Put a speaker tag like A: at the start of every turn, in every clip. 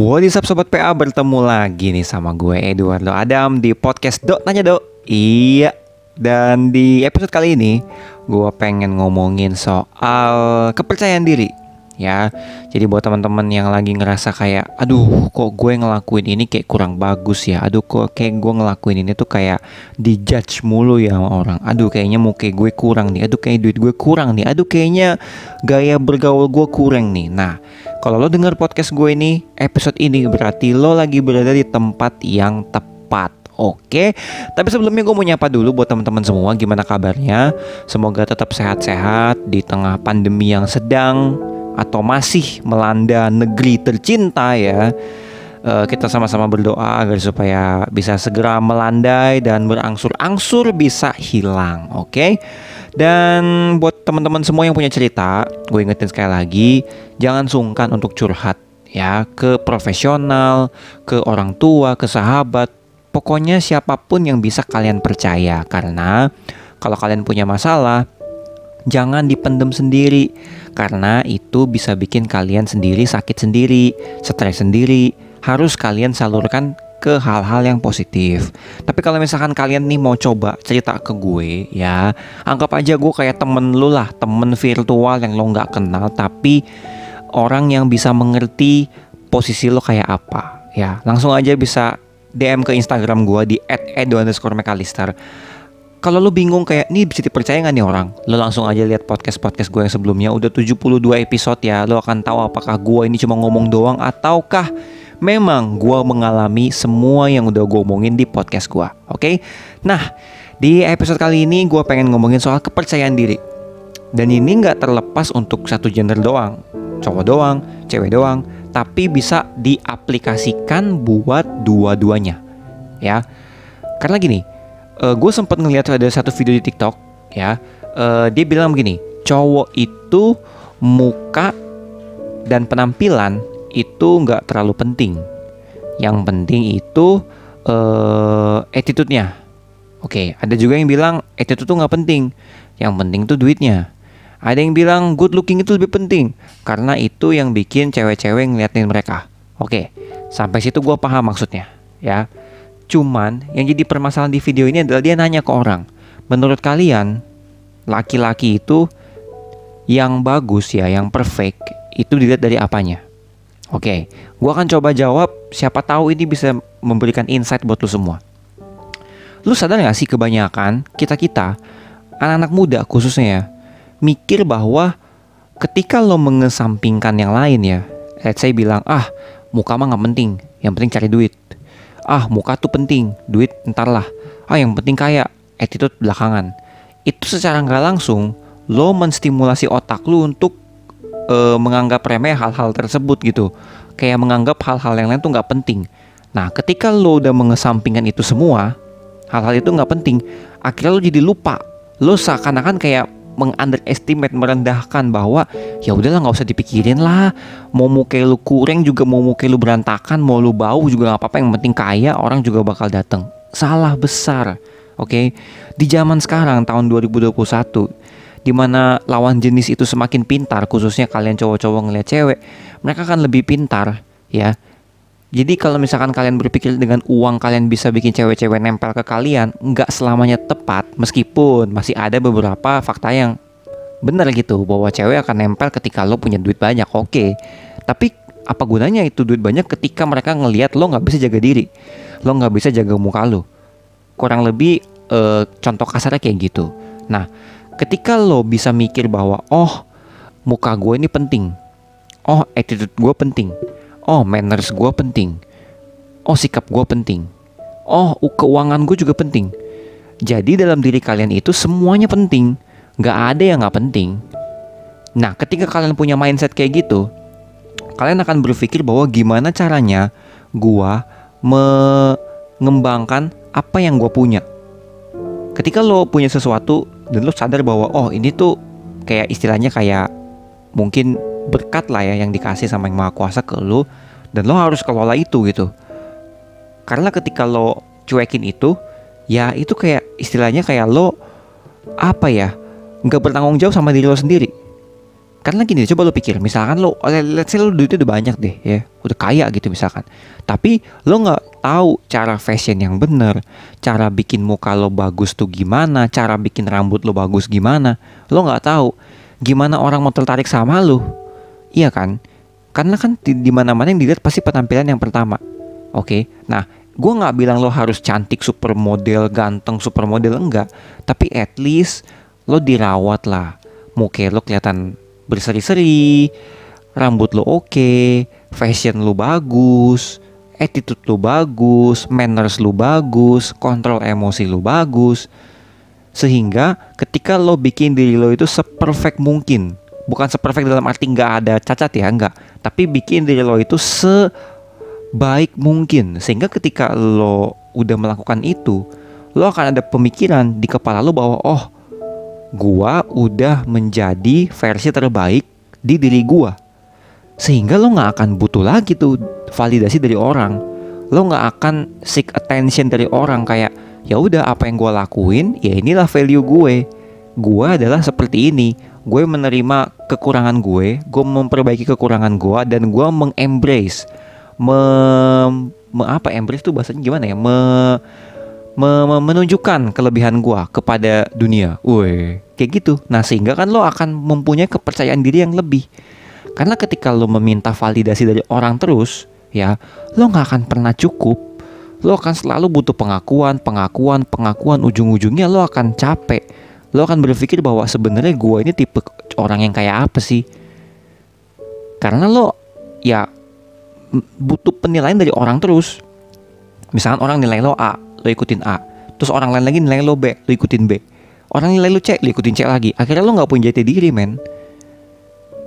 A: What is up Sobat PA bertemu lagi nih sama gue Eduardo Adam di podcast Dok Nanya Dok Iya Dan di episode kali ini gue pengen ngomongin soal kepercayaan diri ya. Jadi buat teman-teman yang lagi ngerasa kayak aduh kok gue ngelakuin ini kayak kurang bagus ya. Aduh kok kayak gue ngelakuin ini tuh kayak dijudge mulu ya sama orang. Aduh kayaknya mau kayak gue kurang nih. Aduh kayak duit gue kurang nih. Aduh kayaknya gaya bergaul gue kurang nih. Nah, kalau lo denger podcast gue ini, episode ini berarti lo lagi berada di tempat yang tepat. Oke, tapi sebelumnya gue mau nyapa dulu buat teman-teman semua gimana kabarnya? Semoga tetap sehat-sehat di tengah pandemi yang sedang atau masih melanda negeri tercinta ya uh, kita sama-sama berdoa agar supaya bisa segera melandai dan berangsur-angsur bisa hilang, oke? Okay? Dan buat teman-teman semua yang punya cerita, gue ingetin sekali lagi, jangan sungkan untuk curhat ya ke profesional, ke orang tua, ke sahabat, pokoknya siapa pun yang bisa kalian percaya karena kalau kalian punya masalah, jangan dipendem sendiri karena itu bisa bikin kalian sendiri sakit sendiri, stres sendiri. Harus kalian salurkan ke hal-hal yang positif. Tapi kalau misalkan kalian nih mau coba cerita ke gue ya, anggap aja gue kayak temen lu lah, temen virtual yang lo nggak kenal, tapi orang yang bisa mengerti posisi lo kayak apa ya. Langsung aja bisa DM ke Instagram gue di @edo_mcallister kalau lo bingung kayak nih bisa dipercaya nggak nih orang lo langsung aja lihat podcast podcast gue yang sebelumnya udah 72 episode ya lo akan tahu apakah gue ini cuma ngomong doang ataukah memang gue mengalami semua yang udah gue omongin di podcast gue oke? Okay? nah di episode kali ini gue pengen ngomongin soal kepercayaan diri. Dan ini nggak terlepas untuk satu gender doang. Cowok doang cewek doang tapi bisa diaplikasikan buat dua-duanya ya? Karena gini uh, eh, gue sempat ngeliat ada satu video di TikTok ya? Uh, dia bilang begini cowok itu muka dan penampilan itu nggak terlalu penting. Yang penting itu uh, attitude-nya. Oke okay, ada juga yang bilang attitude itu nggak penting. Yang penting tuh duitnya. Ada yang bilang good looking itu lebih penting karena itu yang bikin cewek-cewek ngeliatin mereka. Oke okay, sampai situ gue paham maksudnya ya. Cuman yang jadi permasalahan di video ini adalah dia nanya ke orang, menurut kalian laki-laki itu yang bagus ya, yang perfect itu dilihat dari apanya? Oke, gua akan coba jawab. Siapa tahu ini bisa memberikan insight buat lu semua. Lu sadar gak sih kebanyakan kita kita anak-anak muda khususnya ya mikir bahwa ketika lo mengesampingkan yang lain ya, let's say bilang ah muka mah nggak penting, yang penting cari duit ah muka tuh penting, duit ntar lah. Ah yang penting kaya, attitude belakangan. Itu secara nggak langsung lo menstimulasi otak lo untuk uh, menganggap remeh hal-hal tersebut gitu. Kayak menganggap hal-hal yang lain tuh nggak penting. Nah ketika lo udah mengesampingkan itu semua, hal-hal itu nggak penting, akhirnya lo jadi lupa. Lo seakan-akan kayak mengunderestimate merendahkan bahwa ya udahlah nggak usah dipikirin lah mau muka lu kurang juga mau muka lu berantakan mau lu bau juga nggak apa-apa yang penting kaya orang juga bakal datang salah besar oke okay? di zaman sekarang tahun 2021 di mana lawan jenis itu semakin pintar khususnya kalian cowok-cowok ngeliat cewek mereka akan lebih pintar ya jadi kalau misalkan kalian berpikir dengan uang kalian bisa bikin cewek-cewek nempel ke kalian, nggak selamanya tepat. Meskipun masih ada beberapa fakta yang benar gitu bahwa cewek akan nempel ketika lo punya duit banyak. Oke, tapi apa gunanya itu duit banyak ketika mereka ngelihat lo nggak bisa jaga diri, lo nggak bisa jaga muka lo. Kurang lebih e, contoh kasarnya kayak gitu. Nah, ketika lo bisa mikir bahwa oh muka gue ini penting, oh attitude gue penting Oh, manners gue penting. Oh, sikap gue penting. Oh, keuangan gue juga penting. Jadi dalam diri kalian itu semuanya penting. Gak ada yang gak penting. Nah, ketika kalian punya mindset kayak gitu, kalian akan berpikir bahwa gimana caranya gue mengembangkan apa yang gue punya. Ketika lo punya sesuatu dan lo sadar bahwa oh ini tuh kayak istilahnya kayak mungkin berkat lah ya yang dikasih sama yang maha kuasa ke lo dan lo harus kelola itu gitu. Karena ketika lo cuekin itu ya itu kayak istilahnya kayak lo apa ya nggak bertanggung jawab sama diri lo sendiri karena gini coba lo pikir misalkan lo let's say lo duitnya udah banyak deh ya udah kaya gitu misalkan. Tapi lo nggak tahu cara fashion yang bener cara bikin muka lo bagus tuh gimana cara bikin rambut lo bagus gimana. Lo nggak tahu gimana orang mau tertarik sama lo iya kan? Karena kan di, di mana mana yang dilihat pasti penampilan yang pertama. Oke? Okay? nah gue nggak bilang lo harus cantik supermodel ganteng supermodel enggak. Tapi at least lo dirawat lah. Muka lo kelihatan berseri-seri, rambut lo oke, fashion lo bagus, attitude lo bagus, manners lo bagus, kontrol emosi lo bagus. Sehingga ketika lo bikin diri lo itu seperfect mungkin, bukan seperfect dalam arti nggak ada cacat ya, nggak, tapi bikin diri lo itu sebaik mungkin. Sehingga ketika lo udah melakukan itu, lo akan ada pemikiran di kepala lo bahwa oh gua udah menjadi versi terbaik di diri gua. Sehingga lo nggak akan butuh lagi tuh validasi dari orang. Lo nggak akan seek attention dari orang kayak ya udah apa yang gua lakuin ya inilah value gue. Gua adalah seperti ini. Gue menerima kekurangan gue, gue memperbaiki kekurangan gue dan gue mengembrace, me, me apa embrace tuh bahasanya gimana ya? Me menunjukkan kelebihan gua kepada dunia. Woi, kayak gitu. Nah, sehingga kan lo akan mempunyai kepercayaan diri yang lebih. Karena ketika lo meminta validasi dari orang terus, ya, lo nggak akan pernah cukup. Lo akan selalu butuh pengakuan, pengakuan, pengakuan. Ujung-ujungnya lo akan capek. Lo akan berpikir bahwa sebenarnya gua ini tipe orang yang kayak apa sih? Karena lo ya butuh penilaian dari orang terus. Misalkan orang nilai lo A, lo ikutin A. Terus orang lain lagi nilai lo B lo ikutin B. Orang nilai lo C lo ikutin C lagi. Akhirnya lo nggak punya jati diri men.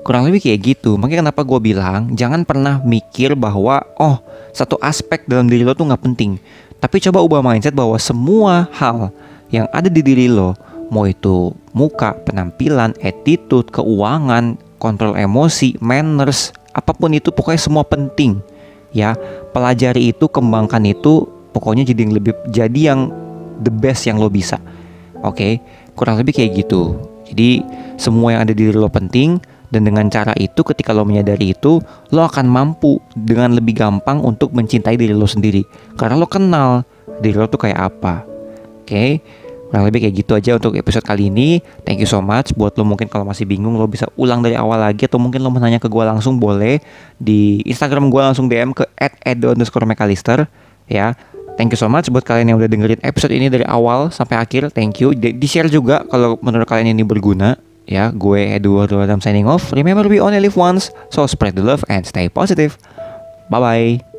A: Kurang lebih kayak gitu. Makanya kenapa gue bilang jangan pernah mikir bahwa oh satu aspek dalam diri lo tuh nggak penting. Tapi coba ubah mindset bahwa semua hal yang ada di diri lo mau itu muka penampilan attitude keuangan kontrol emosi manners apa pun itu pokoknya semua penting. Ya pelajari itu kembangkan itu pokoknya jadi yang lebih jadi yang the best yang lo bisa. Oke? Okay? kurang lebih kayak gitu. Jadi semua yang ada di diri lo penting dan dengan cara itu ketika lo menyadari itu lo akan mampu dengan lebih gampang untuk mencintai diri lo sendiri. Karena lo kenal diri lo tuh kayak apa. Oke? Okay? kurang lebih kayak gitu aja untuk episode kali ini. Thank you so much. Buat lo mungkin kalau masih bingung lo bisa ulang dari awal lagi atau mungkin lo mau nanya ke gue langsung boleh. Di Instagram gue langsung DM ke @edo_mcallister ya Thank you so much buat kalian yang udah dengerin episode ini dari awal sampai akhir. Thank you. Di, share juga kalau menurut kalian ini berguna. Ya, gue Eduardo Adam signing off. Remember we only live once, so spread the love and stay positive. Bye bye.